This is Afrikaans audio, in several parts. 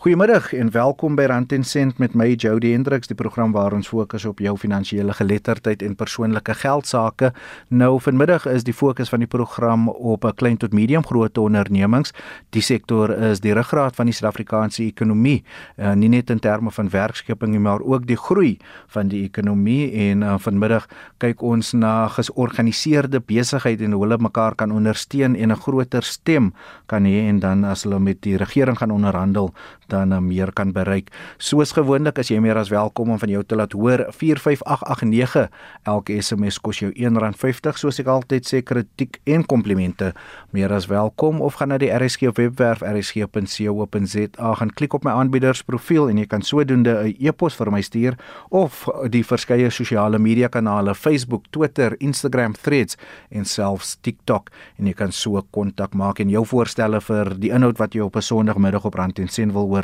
Goeiemiddag en welkom by Rand en Sent met my Jody Hendriks, die program waar ons fokus op jou finansiële geletterdheid en persoonlike geld sake. Nou vanmiddag is die fokus van die program op 'n klein tot medium groot ondernemings. Die sektor is die ruggraat van die Suid-Afrikaanse ekonomie, uh, nie net in terme van werkskeping nie, maar ook die groei van die ekonomie en uh, vanmiddag kyk ons na georganiseerde besigheid en hoe hulle mekaar kan ondersteun en 'n groter stem kan hê en dan as hulle met die regering gaan onderhandel dan meer kan bereik. Soos gewoonlik as jy meer as welkom om van jou te laat hoor. 45889 elke SMS kos jou R1.50 soos ek altyd sê kritiek en komplimente. Meer as welkom of gaan na die RSG webwerf rsg.co.za gaan klik op my aanbiedersprofiel en jy kan sodoende 'n e-pos vir my stuur of die verskeie sosiale media kanale Facebook, Twitter, Instagram, Threads en selfs TikTok. En jy kan so kontak maak en jou voorstelle vir die inhoud wat jy op 'n Sondagmiddag op Rand en Sen wil hoor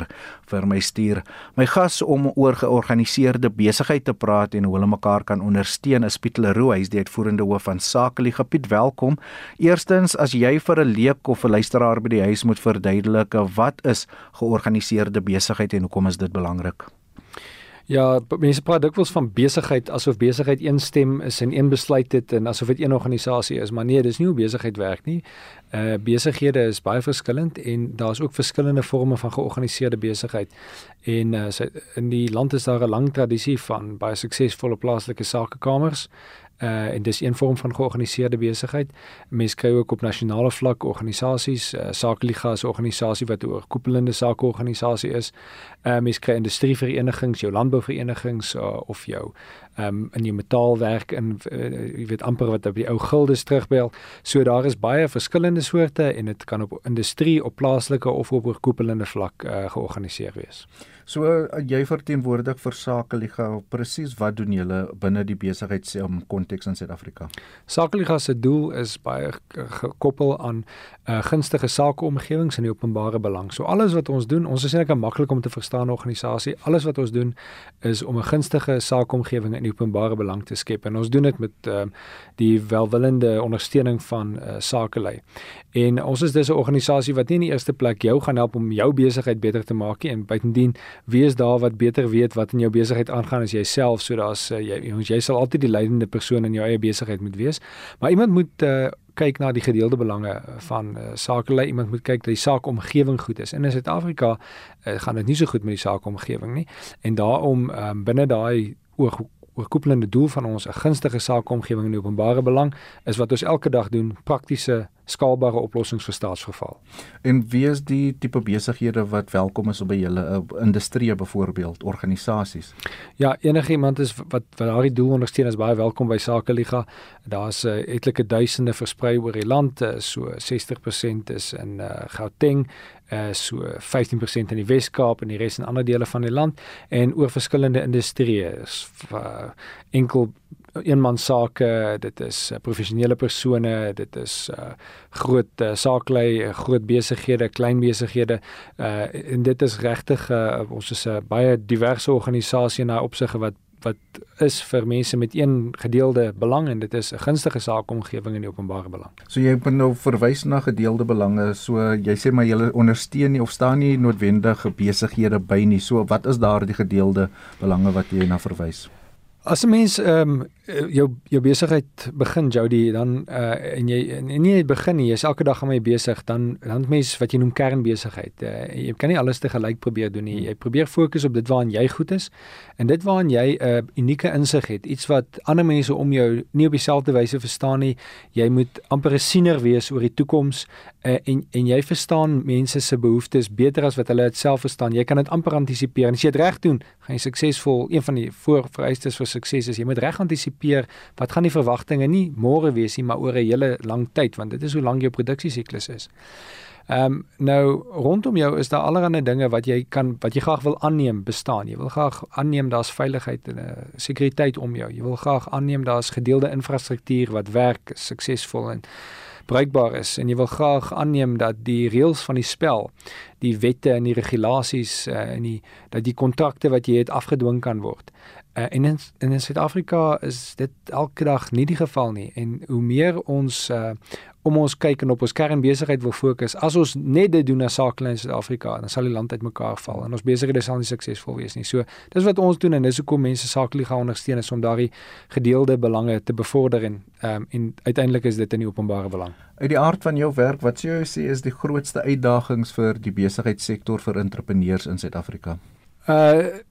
vir my stuur. My gas om oor georganiseerde besigheid te praat en hoe hulle mekaar kan ondersteun is Piet Leroux, hy is die uitvoerende hoof van Sakeliga. Piet, welkom. Eerstens, as jy vir 'n leek of 'n luisteraar by die huis moet verduidelik wat is georganiseerde besigheid en hoekom is dit belangrik? Ja, mense praat dikwels van besigheid asof besigheid een stem is en een besluit het en asof dit een organisasie is, maar nee, dis nie hoe besigheid werk nie. Uh besighede is baie verskillend en daar's ook verskillende forme van georganiseerde besigheid. En uh in die land is daar 'n lang tradisie van baie suksesvolle plaaslike sakekamers uh en dis een vorm van georganiseerde besigheid. Mense kry ook op nasionale vlak organisasies, uh, Sakeliga is 'n organisasie wat 'n oorkoepelende sakeorganisasie is. Uh mense kry industrieverenigings, jou landbouverenigings uh, of jou um in jou metaalwerk in uh, jy weet amper wat op die ou gildes terugbel. So daar is baie verskillende soorte en dit kan op industrie, op plaaslike of op oorkoepelende vlak uh, georganiseer wees. So uh, jy verteenwoordig vir Sakeliga, presies wat doen julle binne die besigheids um, konteks in Suid-Afrika? Sakeliga se doel is baie gekoppel aan 'n uh, gunstige sakeomgewings in die openbare belang. So alles wat ons doen, ons is net 'n maklik om te verstaan organisasie. Alles wat ons doen is om 'n gunstige sakeomgewing in die openbare belang te skep en ons doen dit met uh, die welwillende ondersteuning van uh, sakelei. En ons is dis 'n organisasie wat nie in die eerste plek jou gaan help om jou besigheid beter te maak nie en buitendien wie is daar wat beter weet wat in jou besigheid aangaan as jouself so daar's uh, jy ons jy sal altyd die leidende persoon in jou eie besigheid moet wees. Maar iemand moet uh, kyk na die gedeelde belange van uh, sakelei iemand moet kyk dat die saakomgewing goed is. En in Suid-Afrika uh, gaan dit nie so goed met die saakomgewing nie. En daarom um, binne daai oog oorkoepelende doel van ons 'n gunstige saakomgewing in die openbare belang is wat ons elke dag doen praktiese skaalbare oplossings vir staatsgeval. En wie is die tipe besighede wat welkom is by julle uh, industrie byvoorbeeld organisasies? Ja, enigiemand is wat wat daardie doel ondersteun is baie welkom by Sakeliga. Daar's uh, etlike duisende versprei oor die land, uh, so 60% is in uh, Gauteng, uh, so 15% in die Wes-Kaap en die res in ander dele van die land en oor verskillende industrieë. Uh, enkel eenmansake, dit is uh, professionele persone, dit is uh, groot uh, saaklei, uh, groot besighede, klein besighede. Uh, en dit is regtig uh, ons is 'n uh, baie diverse organisasie na opsigte wat wat is vir mense met een gedeelde belang en dit is 'n gunstige saakomgewing in die openbare belang. So jy moet nou verwys na gedeelde belange. So jy sê maar jy ondersteun nie of staan nie noodwendige besighede by nie. So wat is daardie gedeelde belange wat jy na verwys? As 'n mens ehm um, jou jou besigheid begin Jody dan uh en jy en nie net begin nie, jy's elke dag aan my besig, dan dan mens wat jy noem kernbesigheid. Uh, jy kan nie alles te gelyk probeer doen nie. Jy probeer fokus op dit waaraan jy goed is en dit waaraan jy 'n uh, unieke insig het, iets wat ander mense om jou nie op dieselfde wyse verstaan nie. Jy moet amper 'n siener wees oor die toekoms uh, en en jy verstaan mense se behoeftes beter as wat hulle dit self verstaan. Jy kan dit amper antisipeer en as jy dit reg doen, gaan jy suksesvol. Een van die voorvereistes vir sukses is jy moet reg antisipeer wat gaan die verwagtinge nie môre wees nie, maar oor 'n hele lang tyd want dit is hoe lank jou produksiesiklus is. Ehm um, nou rondom jou is daar allerlei dinge wat jy kan wat jy graag wil aanneem bestaan. Jy wil graag aanneem daar's veiligheid en 'n uh, eh, sekuriteit om jou. Jy wil graag aanneem daar's gedeelde infrastruktuur wat werk suksesvol en bruikbaar is en jy wil graag aanneem dat die reëls van die spel, die wette en die regulasies uh, en die dat die kontrakte wat jy het afgedwing kan word. Uh, en in in Suid-Afrika is dit elke dag nie die geval nie en hoe meer ons uh, om ons kyk en op ons kernbesigheid wil fokus, as ons net dit doen as sakelei in Suid-Afrika, dan sal die land uitmekaar val en ons besighede sal nie suksesvol wees nie. So, dis wat ons doen en dis hoekom mense sakelei gaan ondersteun is om daardie gedeelde belange te bevorder en um, en uiteindelik is dit in die openbare belang. Uit die aard van jou werk, wat sê jy sê is die grootste uitdagings vir die besigheidssektor vir entrepreneurs in Suid-Afrika? Uh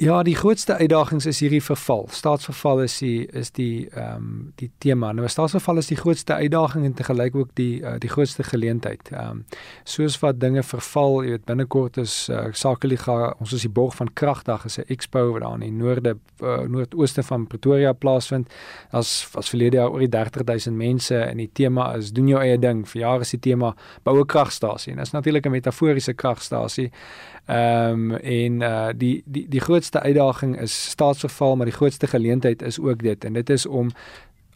Ja, die grootste uitdagings is hierdie verval. Staatsverval is die is die ehm um, die tema. Nou staatsverval is die grootste uitdaging en te gelyk ook die uh, die grootste geleentheid. Ehm um, soos wat dinge verval, jy weet binnekort is uh, Sakeliga, ons is die borg van kragdag is 'n expo wat daar in die noorde uh, noordooste van Pretoria plaasvind. As as verlede jaar oor die 30000 mense en die tema is doen jou eie ding. Vir jare is die tema bou 'n kragstasie. Dit is natuurlik 'n metaforiese kragstasie. Ehm um, en uh die die die grootste uitdaging is staatsverval, maar die grootste geleentheid is ook dit en dit is om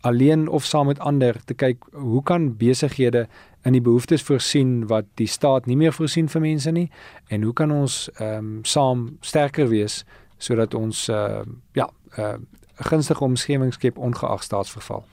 alleen of saam met ander te kyk hoe kan besighede in die behoeftes voorsien wat die staat nie meer voorsien vir mense nie en hoe kan ons ehm um, saam sterker wees sodat ons uh ja, 'n uh, gunstige omgewing skep ongeag staatsverval.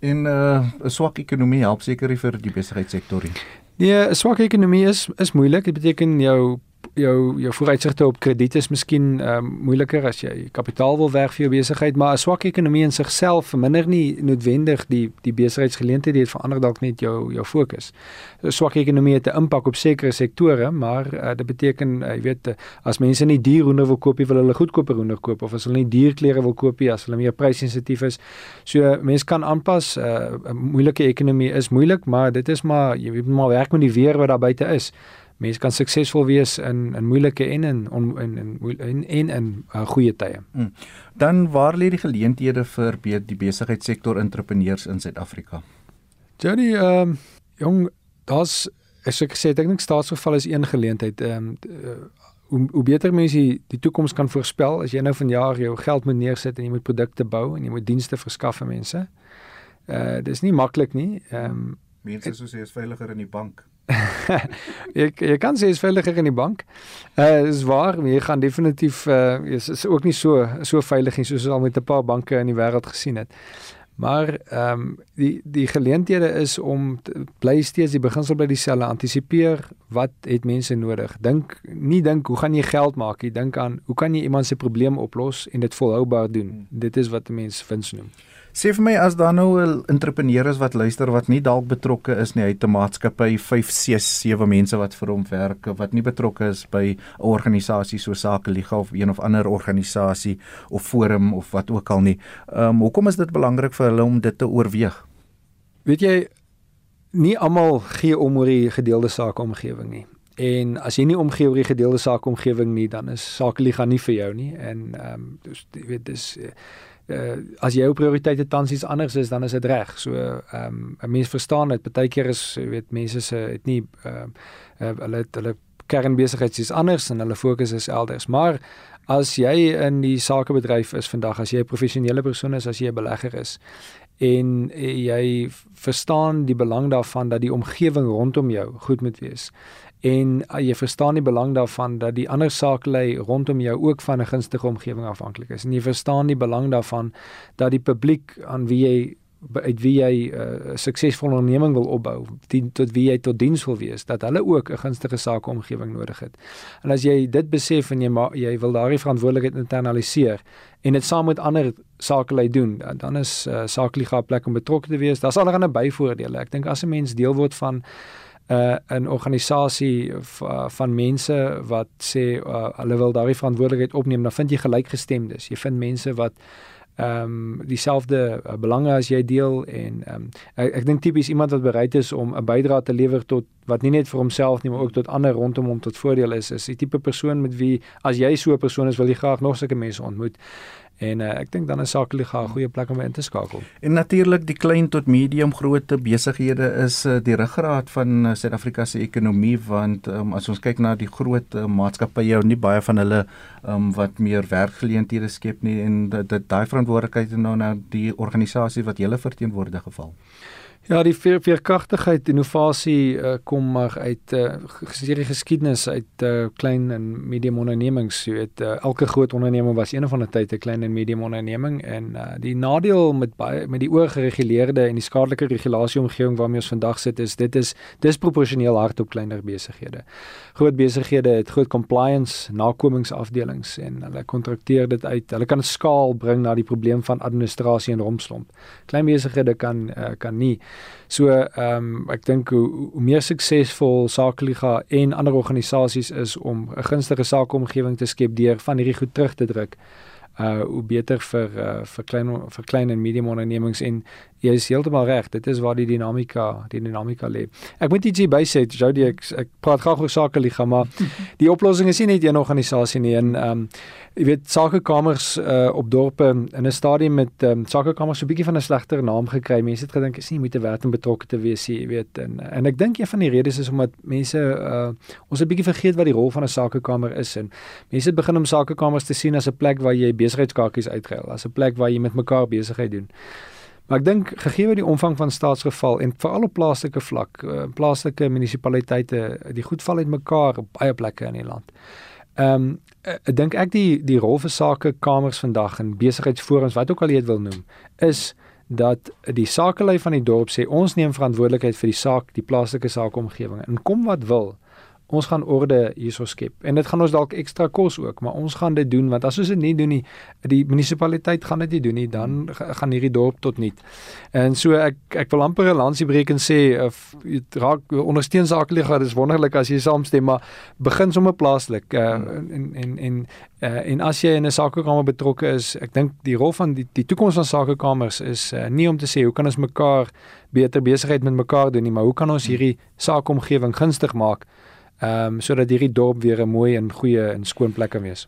En uh 'n swak ekonomie help seker vir die besigheidssektor nie. Nee, 'n swak ekonomie is is moeilik. Dit beteken jou jou jou vooruitsigte op krediet is miskien ehm um, moeiliker as jy kapitaal wil werk vir jou besigheid, maar 'n swak ekonomie in sigself verminder nie noodwendig die die besigheidsgeleenthede, dit verander dalk net jou jou fokus. 'n Swak ekonomie het 'n impak op sekere sektore, maar uh, dit beteken uh, jy weet uh, as mense nie dierhoender wil koop nie, wil hulle goedkoper hoender koop of as hulle nie dierklere wil koop nie, as hulle meer prysensitief is. So mense kan aanpas. 'n uh, Moeilike ekonomie is moeilik, maar dit is maar jy weet maar werk met die weer wat daar buite is mense kan suksesvol wees in in moeilike en in in in in in in uh, goeie tye. Hmm. Dan waar lê die geleenthede vir die besigheidssektor entrepreneurs in Suid-Afrika? Johnny, ehm um, jong, daar's as ek sê, ek dink staatsgeval is een geleentheid. Ehm um, hoe hoe beter mense die, die toekoms kan voorspel as jy nou vanjaar jou geld moet neersit en jy moet produkte bou en jy moet dienste verskaf aan mense. Uh dis nie maklik nie. Ehm um, mense soos jy is veiliger in die bank jy jy kan sê is veiliger in die bank. Uh is waar, jy gaan definitief uh is, is ook nie so so veilig nie soos ons al met 'n paar banke in die wêreld gesien het. Maar ehm um, die die geleenthede is om te, bly steeds die beginsel by dieselfde antisipeer wat het mense nodig. Dink nie dink hoe gaan jy geld maak nie, dink aan hoe kan jy iemand se probleem oplos en dit volhoubaar doen. Hmm. Dit is wat mense wins noem. Sê vir my as daar nou 'n entrepreneur is wat luister wat nie dalk betrokke is nie, hy het 'n maatskappy 5, 6, 7 mense wat vir hom werk wat nie betrokke is by 'n organisasie so Sakeliga of een of ander organisasie of forum of wat ook al nie. Ehm um, hoekom is dit belangrik vir hulle om dit te oorweeg? Weet jy nie almal gee om oor die gedeelde sake omgewing nie. En as jy nie omgee oor die gedeelde sake omgewing nie, dan is Sakeliga nie vir jou nie en ehm um, dus jy weet dis uh, as jou prioriteite tans iets anders is dan is dit reg. So ehm um, 'n mens verstaan dit. Partykeer is jy weet mense se het nie ehm uh, uh, hulle hulle kernbesigheid is anders en hulle fokus is elders. Maar as jy in die sakebedryf is vandag, as jy 'n professionele persoon is, as jy 'n belegger is en jy verstaan die belang daarvan dat die omgewing rondom jou goed moet wees. En uh, jy verstaan die belang daarvan dat die ander sakelei rondom jou ook van 'n gunstige omgewing afhanklik is. En jy verstaan die belang daarvan dat die publiek aan wie jy uit wie jy 'n uh, suksesvolle onderneming wil opbou, die, tot wie jy tot diens wil wees, dat hulle ook 'n gunstige sakeomgewing nodig het. En as jy dit besef en jy jy wil daardie verantwoordelikheid internaliseer en dit saam met ander sakelei doen, dan, dan is uh, sakeliga plek om betrokke te wees. Daar's allerlei byvoordele. Ek dink as 'n mens deel word van uh, 'n organisasie van mense wat sê uh, hulle wil daardie verantwoordelikheid opneem, dan vind jy gelykgestemdes. Jy vind mense wat ehm um, dieselfde uh, belange as jy deel en ehm um, ek, ek dink tipies iemand wat bereid is om 'n bydrae te lewer tot wat nie net vir homself nie maar ook tot ander rondom hom tot voordeel is is die tipe persoon met wie as jy so 'n persoon is wil jy graag nog sulke mense ontmoet En uh, ek dink dan is Sakeliga 'n goeie plek om in te skakel. En natuurlik die klein tot medium grootte besighede is uh, die ruggraat van uh, Suid-Afrika se ekonomie want um, as ons kyk na die groot uh, maatskappye nie baie van hulle um, wat meer werkgeleenthede skep nie en dit daai verantwoordelikheid nou na die organisasie wat julle verteenwoordig geval. Ja, die veer, veerkragtigheid innovasie uh, kom maar uit uh, geserie geskiedenis uit uh, klein en medium ondernemings. Jy weet, uh, elke groot onderneming was een of ander tyd 'n klein en medium onderneming en uh, die nadeel met baie met die oorgereguleerde en die skadelike regulasieomgewing waarmee ons vandag sit is dit is disproporsioneel hard op kleiner besighede. Groot besighede het groot compliance nakomingsafdelings en hulle kontrakteer dit uit. Hulle kan skaal bring na die probleem van administrasie en rompslomp. Klein besighede kan uh, kan nie So ehm um, ek dink hoe, hoe meer suksesvol Sakeliga en ander organisasies is om 'n gunstige sakeomgewing te skep deur van hierdie goed terug te druk uh hoe beter vir uh, vir klein vir klein en medium ondernemings en jy is heeltemal reg dit is waar die dinamika die dinamika lê. Ek moet ietsie bysê Jody ek, ek praat graag oor sake liga maar die oplossing is nie net een organisasie nie en um jy weet sakekamers uh op dorpe in 'n stadium met um sakekamers so 'n bietjie van 'n slegter naam gekry mense het gedink is nie moet te werk en betrokke te wees jy weet en en ek dink een van die redes is omdat mense uh ons 'n bietjie vergeet wat die rol van 'n sakekamer is en mense het begin om sakekamers te sien as 'n plek waar jy besigheidskaartjies uitgehaal as 'n plek waar jy met mekaar besigheid doen Maar ek dink gegee die omvang van staatsgeval en veral op plaaslike vlak, uh, plaaslike munisipaliteite, die goed val uitmekaar op baie plekke in die land. Ehm um, ek dink ek die die rol vir sake kamers vandag en besigheidsforums wat ook al jy dit wil noem, is dat die sakelei van die dorp sê ons neem verantwoordelikheid vir die saak, die plaaslike saakomgewing en kom wat wil ons gaan orde hierso skep. En dit gaan ons dalk ekstra kos ook, maar ons gaan dit doen want as ons dit nie doen nie, die munisipaliteit gaan dit nie doen nie, dan gaan hierdie dorp tot niet. En so ek ek wil amper 'n lansie breek en sê of jy raak ondersteun sakelige, dis wonderlik as jy saamstem, maar begin sommer plaaslik uh, en en en uh, en as jy in 'n sakekamer betrokke is, ek dink die rol van die die toekoms van sakekamers is uh, nie om te sê hoe kan ons mekaar beter besigheid met mekaar doen nie, maar hoe kan ons hierdie saakomgewing gunstig maak? Ehm um, sodat hierdie dorp weer 'n mooi en goeie en skoon plek kan wees.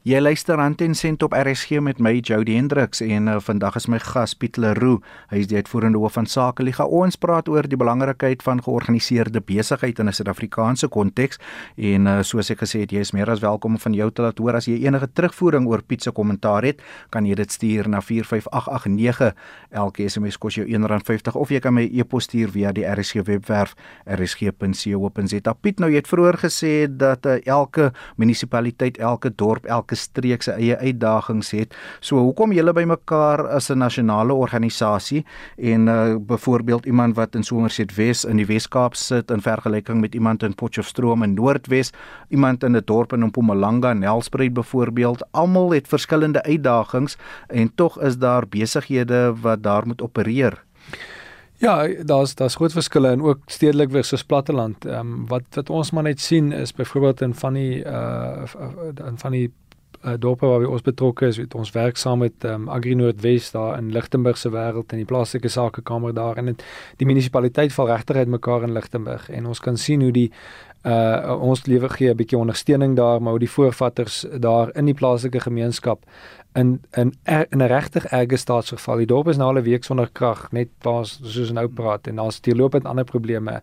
Jy luister aan ten sent op RSG met my Jody Hendriks en uh, vandag is my gas Piet Leroux. Hy is die uitvoerende hoof van Sakeliga. Ons praat oor die belangrikheid van georganiseerde besigheid in 'n Suid-Afrikaanse konteks en uh, soos ek gesê het, jy is meer as welkom van jou te laat hoor as jy enige terugvoering oor Piet se kommentaar het, kan jy dit stuur na 45889. Elke SMS kos jou R1.50 of jy kan my e-pos stuur via die RSG webwerf rsg.co.za. Piet, nou jy het vroeër gesê dat uh, elke munisipaliteit, elke dorp, elke elke streek se eie uitdagings het. So hoekom julle bymekaar as 'n nasionale organisasie en uh byvoorbeeld iemand wat in Somerset Wes in die Wes-Kaap sit in vergelyking met iemand in Potchefstroom in Noordwes, iemand in 'n dorp in Mpumalanga, Nelspruit byvoorbeeld, almal het verskillende uitdagings en tog is daar besighede wat daar moet opereer. Ja, daar's daar's groot verskille en ook stedelik versus platteland. Ehm um, wat wat ons maar net sien is byvoorbeeld in van die uh in van die uh, dorpe waar ons betrokke is, weet ons werk saam met um, Agri Noordwes daar in Lichtenburg se wêreld en die plaaslike sakekamer daar en het, die munisipaliteit val regtig uit mekaar in Lichtenburg en ons kan sien hoe die uh ons lewe gee 'n bietjie ondersteuning daar maar hoe die voorvatters daar in die plaaslike gemeenskap in in er, in 'n regtig erge staatsgeval die dorp is nou al 'n week sonder krag net pas soos nou praat en daar's teelopend ander probleme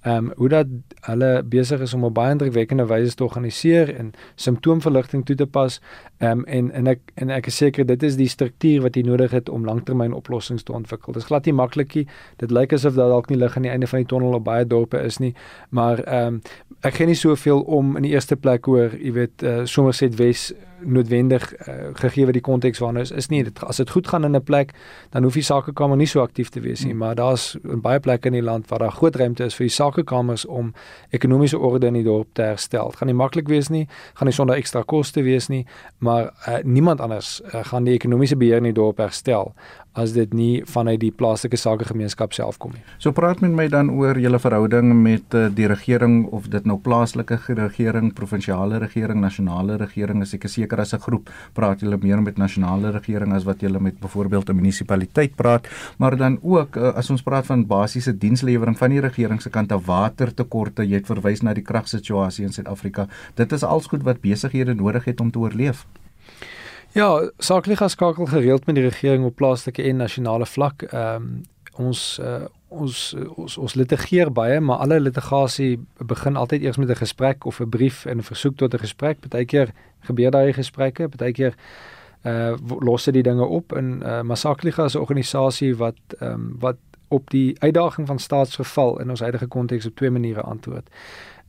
ehm um, hoe dat hulle besig is om op baie indrukwekkende wyse te organiseer en simptoomverligting toe te pas. Ehm um, en en ek en ek is seker dit is die struktuur wat jy nodig het om langtermyn oplossings te ontwikkel. Dit is glad nie maklikie. Dit lyk asof daar dalk nie lig aan die einde van die tonnel op baie dorpe is nie, maar ehm um, ek gee nie soveel om in die eerste plek oor, jy weet, uh, Somerset Wes noodwendig uh, gegee wat die konteks waarna is is nie dit as dit goed gaan in 'n plek dan hoef die sakekamer nie so aktief te wees nie hmm. maar daar's baie plekke in die land waar daar groot ruimte is vir die sakekamers om ekonomiese orde in die dorp te herstel. Dit gaan nie maklik wees nie, gaan nie sonder ekstra koste wees nie, maar uh, niemand anders uh, gaan die ekonomiese beheer in die dorp herstel as dit nie vanuit die plaaslike sakegemeenskap self kom nie. So praat met my dan oor julle verhouding met uh, die regering of dit nou plaaslike regering, provinsiale regering, nasionale regering, as ek seker as 'n groep praat julle meer met nasionale regering as wat julle met byvoorbeeld 'n munisipaliteit praat, maar dan ook uh, as ons praat van basiese dienslewering van die regering se kant watertekorte, jy het verwys na die kragsituasie in Suid-Afrika. Dit is als goed wat besighede nodig het om te oorleef. Ja, saaklik skakel gereeld met die regering op plaaslike en nasionale vlak. Ehm um, ons uh, ons ons ons litigeer baie, maar alle litigasie begin altyd eers met 'n gesprek of 'n brief en 'n versoek tot 'n gesprek. Partykeer gebeur daai gesprekke, partykeer uh los dit die dinge op in uh Masakliga as 'n organisasie wat ehm um, wat op die uitdaging van staatsverval in ons huidige konteks op twee maniere antwoord.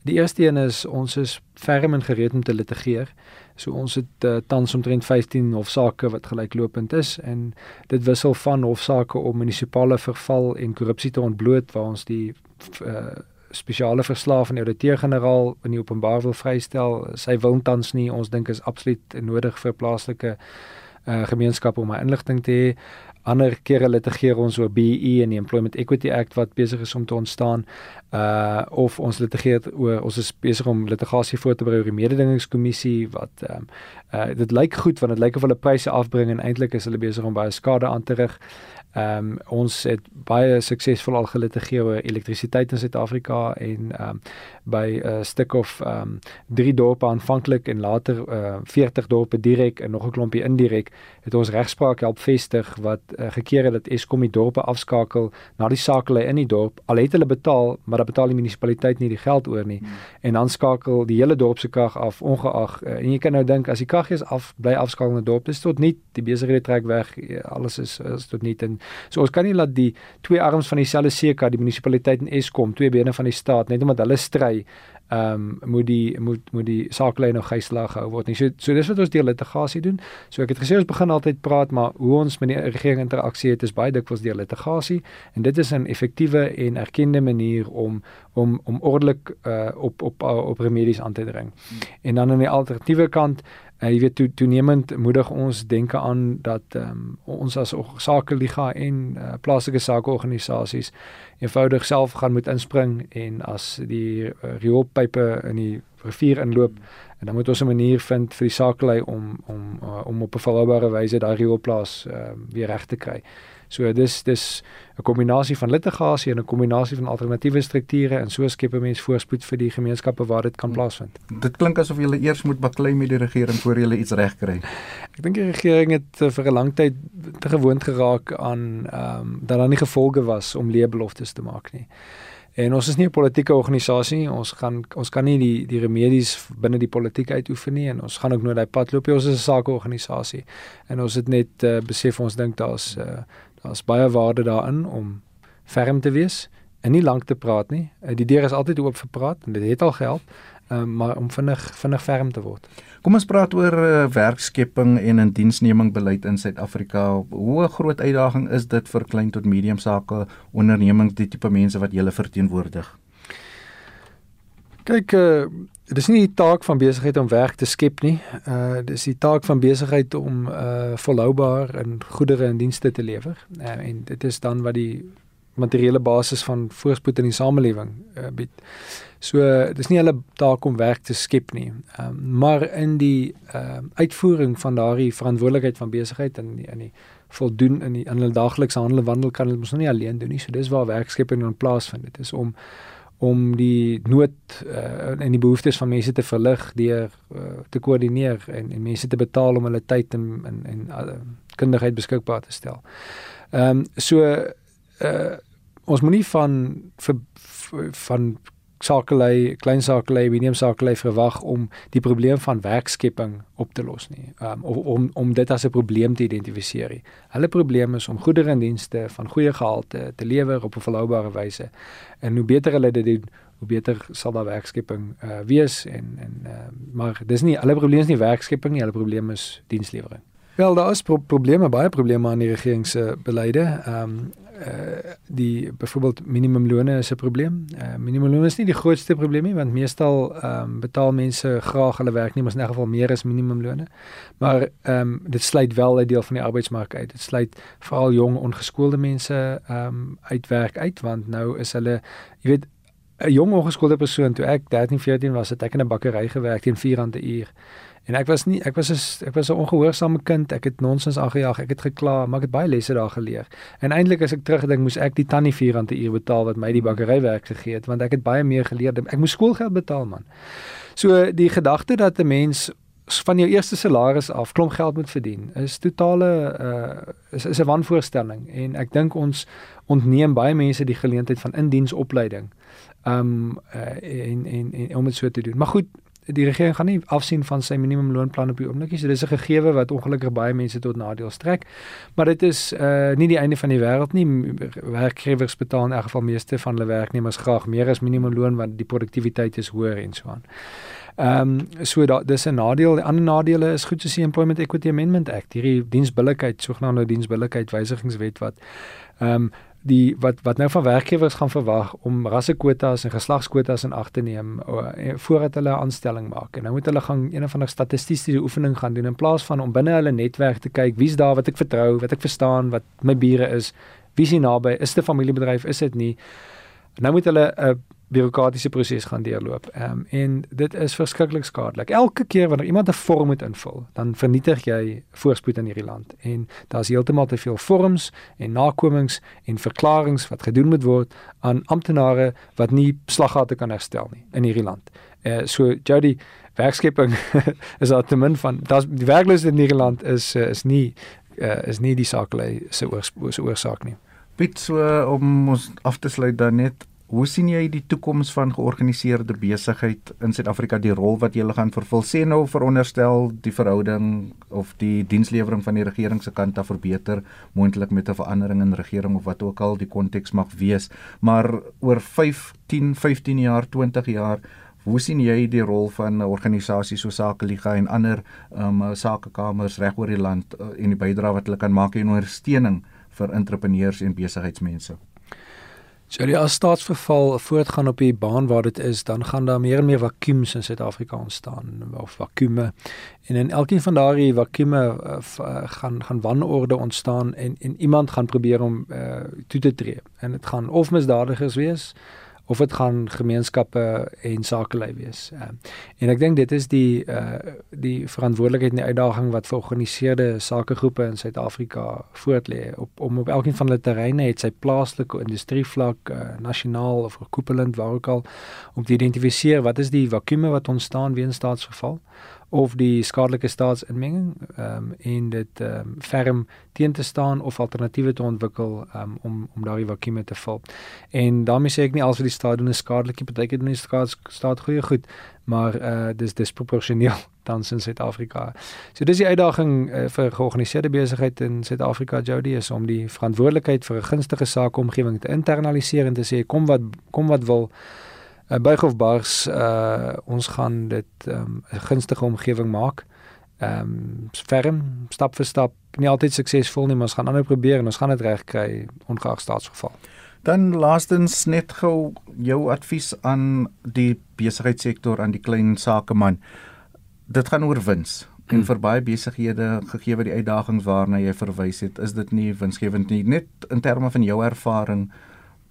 Die eerste een is ons is ferm en gereed om te litigeer. So ons het uh, tans omtrent 15 hofsaake wat gelyklopend is en dit wissel van hofsaake om munisipale verval en korrupsie te ontbloot waar ons die uh, spesiale verslae van die ouditeur-generaal in die openbaar wil vrystel. Sy wil tans nie, ons dink is absoluut nodig vir plaaslike uh, gemeenskappe om 'n inligting te hê ander kere litigeer ons oor BEE en die Employment Equity Act wat besig is om te ontstaan uh of ons litigeer oor ons is besig om litigasie voor te berei oor die mededingingskommissie wat ehm um, uh dit lyk goed want dit lyk of hulle pryse afbring en eintlik is hulle besig om baie skade aan te rig. Ehm um, ons het baie suksesvol al gelitigeer oor elektrisiteit in Suid-Afrika en ehm um, by 'n uh, stuk of ehm um, drie dorpe aanvanklik en later uh, 40 dorpe direk en nog 'n klompie indirek het ons regspraak help vestig wat uh, gekeer het dat Eskom die dorpe afskakel na die sakelei in die dorp al het hulle betaal maar dan betaal die munisipaliteit nie die geld oor nie hmm. en dan skakel die hele dorp se krag af ongeag uh, en jy kan nou dink as die krag is af bly afskakel in die dorp dis tot nie die besighede trek weg alles is, is tot nie en So ons kan nie laat die twee arms van dieselfde seker, die munisipaliteit en Eskom, twee bene van die staat, net omdat hulle stry, ehm um, moet die moet moet die saaklyn nog geislaag gehou word nie. So so dis wat ons deur litigasie doen. So ek het gesê ons begin altyd praat, maar hoe ons met die regering interaksie het is baie dikwels deur litigasie en dit is 'n effektiewe en erkende manier om om om ordelik uh, op op op remedies aan te dring. Hmm. En dan aan die alternatiewe kant Uh, jy weet toe toenemend moedig ons denke aan dat um, ons as sake liga en uh, plaaslike sakeorganisasies eenvoudig self gaan moet inspring en as die uh, rioolpype in die rivier inloop en dan moet ons 'n manier vind vir die sakelei om om uh, om op 'n volhoubare wyse daai rioolplaas uh, weer reg te kry. So dis dis 'n kombinasie van litigasie en 'n kombinasie van alternatiewe strukture en so skep 'n mens voorspoed vir die gemeenskappe waar dit kan plaasvind. Dit klink asof jy eers moet baklei met die regering voor jy iets reg kry. Ek dink die regering het uh, vir 'n lang tyd te gewoond geraak aan ehm um, dat daar nie gevolge was om leebeloftes te maak nie. En ons is nie 'n politieke organisasie nie. Ons gaan ons kan nie die die remedies binne die politiek uitoefen nie en ons gaan ook nooit daai pad loop nie. Ons is 'n sakeorganisasie. En ons het net uh, besef ons dink daar's uh, daar's baie waarde daarin om ferm te wees en nie lank te praat nie. Eh, die deur is altyd oop vir praat en dit het al gehelp, um, maar om vinnig vinnig ferm te word. Kom ons praat oor uh, werkskepping en indiensneming beleid in Suid-Afrika. Hoe groot uitdaging is dit vir klein tot medium sake ondernemings die tipe mense wat jy verteenwoordig? Kyk, uh, dis nie die taak van besigheid om werk te skep nie. Uh dis die taak van besigheid om uh volhoubaar en goedere en dienste te lewer. Uh, en dit is dan wat die materiële basis van voorspoed in die samelewing uh, bied. So dis nie hulle taak om werk te skep nie. Ehm um, maar in die ehm uh, uitvoering van daardie verantwoordelikheid van besigheid in die, in die voldoen in die in hulle daaglikse handel wandel kan hulle mos nou nie alleen doen nie. So dis waar werkskepping in plaas vind. Dit is om om die nood uh, en die behoeftes van mense te verlig deur uh, te koördineer en en mense te betaal om hulle tyd en en, en uh, kundigheid beskikbaar te stel. Ehm um, so uh, ons moenie van vir, van sakelei, klein sakelei, medium sakelei verwag om die probleem van werkskepping op te los nie. Um, om om dit as 'n probleem te identifiseer. Hulle probleem is om goedere en dienste van goeie gehalte te lewer op 'n volhoubare wyse. En hoe beter hulle dit doen, hoe beter sal daar werkskepping uh, wees en en uh, maar dis nie alle probleme is nie werkskepping nie, hulle probleem is dienslewering. Wel, daar is pro probleme, baie probleme aan die regering se beleide. Ehm um, uh die byvoorbeeld minimumlone is 'n probleem. Uh minimumlone is nie die grootste probleem nie want meestal ehm um, betaal mense graag hulle werknemers in 'n geval meer as minimumlone. Maar ehm um, dit sluit wel 'n deel van die arbeidsmark uit. Dit sluit veral jong ongeskoolde mense ehm um, uit werk uit want nou is hulle jy weet 'n jong ongeskoolde persoon toe ek 13 14 was het ek in 'n bakkery gewerk teen 4 rand 'n uur. En ek was nie ek was 'n ek was 'n ongehoorsame kind. Ek het nonsens aangejaag. Ek het gekla, maar ek het baie lesse daar geleer. En eintlik as ek terugdink, moes ek die tannie 4 rand 'n uur betaal wat my die bakkerywerk gegee het, want ek het baie meer geleer. Ek moes skoolgeld betaal, man. So die gedagte dat 'n mens van jou eerste salaris af klomp geld moet verdien, is totale uh is is 'n wanvoorstelling en ek dink ons ontneem baie mense die geleentheid van indiensopleiding. Um uh, en, en en om dit so te doen. Maar goed, die regering gaan nie afsien van sy minimumloonplan op die oomblik nie. So dis 'n gegewe wat ongelukkig baie mense tot nadeel strek. Maar dit is uh nie die einde van die wêreld nie. Werkgewers betaal in elk geval meeste van hulle werknemers graag meer as minimumloon want die produktiwiteit is hoër en so aan. Ehm um, so da dis 'n nadeel. Die ander nadele is goed soos die Employment Equity Amendment Act, hierdie diensbillikheid, sogenaamde diensbillikheid wysigingswet wat ehm um, die wat wat nou van werkgewers gaan verwag om rassekwotas en geslagskwotas in ag te neem uh, voordat hulle 'n aanstelling maak. En nou moet hulle gaan een of ander statistiese oefening gaan doen in plaas van om binne hulle netwerk te kyk wie's daar wat ek vertrou, wat ek verstaan, wat my bure is, wie's hier naby, is dit 'n familiebedryf, is dit nie. Nou moet hulle 'n uh, bureaukratiese proses gaan deurloop. Ehm um, en dit is verskriklik skadelik. Elke keer wanneer iemand 'n vorm moet invul, dan vernietig jy voorspoed in hierdie land. En daar's heeltemal te veel vorms en nakomings en verklaringe wat gedoen moet word aan amptenare wat nie slaggate kan herstel nie in hierdie land. Eh uh, so Jody werkskepping is daar te min van. Daar's die werkloosheid in hierdie land is uh, is nie uh, is nie die saak lê se oorsaak nie. Piet so om ons af te sluit dan net Hoe sien jy die toekoms van georganiseerde besigheid in Suid-Afrika die rol wat julle gaan vervul? Sê nou veronderstel die verhouding of die dienslewering van die regering se kant af verbeter, moontlik met 'n verandering in regering of wat ook al die konteks mag wees, maar oor 5, 10, 15 jaar, 20 jaar Hoe sien jy die rol van organisasies soos Sakeliga en ander um sakekamers reg oor die land uh, en die bydrae wat hulle kan maak in ondersteuning vir entrepreneurs en besigheidsmense? So die as staatsverval voortgaan op die baan waar dit is, dan gaan daar meer en meer vakuums in Suid-Afrika ontstaan of vakuume. En in elkeen van daardie vakuume uh, gaan gaan wanorde ontstaan en en iemand gaan probeer om uh, toe te tree. En dit gaan of misdadigers wees of dit gaan gemeenskappe en sakelei wees. Uh, en ek dink dit is die uh die verantwoordelikheid en die uitdaging wat vir georganiseerde sakegroepe in Suid-Afrika voortlê op om op elkeen van hulle terreine het sy plaaslike industrievlak, uh, nasionaal of koepelend waar ook al om te identifiseer wat is die vakuume wat ontstaan weens staatsverval of die skadelike staatsinmenging ehm um, en dit ehm um, ferm teen te staan of alternatiewe te ontwikkel um, om om daardie vakuume te vul. En daarmee sê ek nie alsvoor die staat doen is skadelik, partyke doen die staat staat goeie goed, maar eh uh, dis disproporsioneel tans in Suid-Afrika. So dis die uitdaging uh, vir georganiseerde besigheid in Suid-Afrika Jody is om die verantwoordelikheid vir 'n gunstige sakeomgewing te internaliseer en te sê kom wat kom wat wil uh, buig of bars uh ons gaan dit 'n um, gunstige omgewing maak. Ehm um, ferm stap vir stap nie altyd suksesvol nie, maar ons gaan ander probeer en ons gaan dit reg kry ongeag staatsgeval. Dan laastens net gou jou advies aan die besigheidssektor aan die klein sakeman. Dit gaan oor wins. En hmm. vir baie besighede gegee wat die uitdagings waarna jy verwys het, is dit nie winsgewend nie. Net in terme van jou ervaring,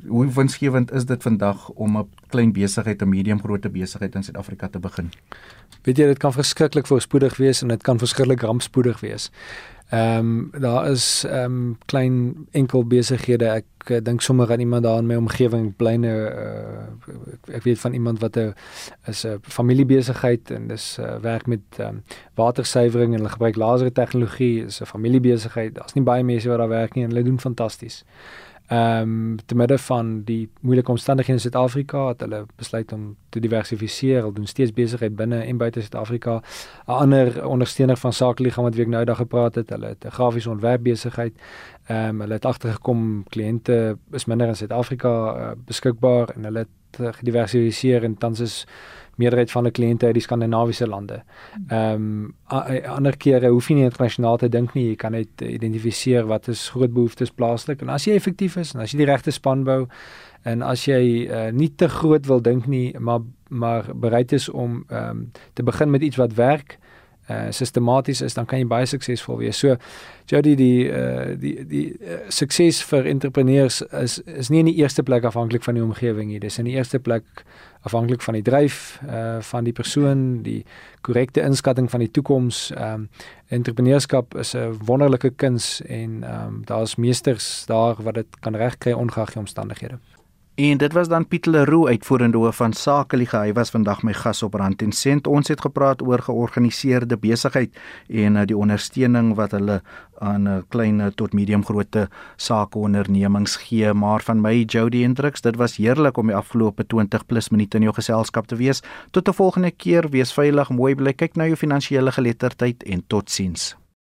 hoe winsgewend is dit vandag om 'n klein besigheid, 'n medium grootte besigheid in Suid-Afrika te begin? Weet jy, dit kan verskriklik voorspoedig wees en dit kan verskriklik rampspoedig wees. Ehm um, daar is ehm um, klein enkel besighede. Ek uh, dink sommer aan iemand daar in my omgewing, blyne uh, ek, weet van iemand wat 'n is 'n familiebesigheid en dis uh, werk met ehm um, watersuiwering en hulle gebruik laser tegnologie. Dis 'n familiebesigheid. Daar's nie baie mense wat daar werk nie en hulle doen fantasties ehm um, te midde van die moeilike omstandighede in Suid-Afrika het hulle besluit om te diversifiseer. Hulle doen steeds besigheid binne en buite Suid-Afrika. 'n Ander ondersteuner van Sakeliga wat ek nou daag gepraat het, hulle het 'n grafiese ontwerp besigheid. Ehm um, hulle het agtergekom kliënte is minder in Suid-Afrika uh, beskikbaar en hulle het uh, gediversifiseer en tans is meerderheid van die kliënte uit die skandinawiese lande. Ehm um, ander kere hoef jy nie internasionaal te dink nie, jy kan net identifiseer wat is groot behoeftes plaaslik en as jy effektief is en as jy die regte span bou en as jy uh, nie te groot wil dink nie, maar maar bereid is om ehm um, te begin met iets wat werk uh sistematies is dan kan jy baie suksesvol wees. So Jody die uh die die uh, sukses vir entrepreneurs is is nie in die eerste plek afhanklik van die omgewing nie. Dis in die eerste plek afhanklik van die dryf uh van die persoon, die korrekte inskatting van die toekoms. Um entrepreneurskap is 'n wonderlike kuns en um daar's meesters daar wat dit kan regkry ongeag die omstandighede. En dit was dan Piet Leroux uitvoerende hoof van Sakeliga. Hy was vandag my gas op Rand en Sent. Ons het gepraat oor georganiseerde besigheid en uh, die ondersteuning wat hulle aan uh, klein tot medium grootte sakeondernemings gee. Maar van my Jody Hendriks, dit was heerlik om die afgelope 20 plus minute in jou geselskap te wees. Tot 'n volgende keer, wees veilig, mooi bly, kyk na jou finansiële geletterdheid en totsiens.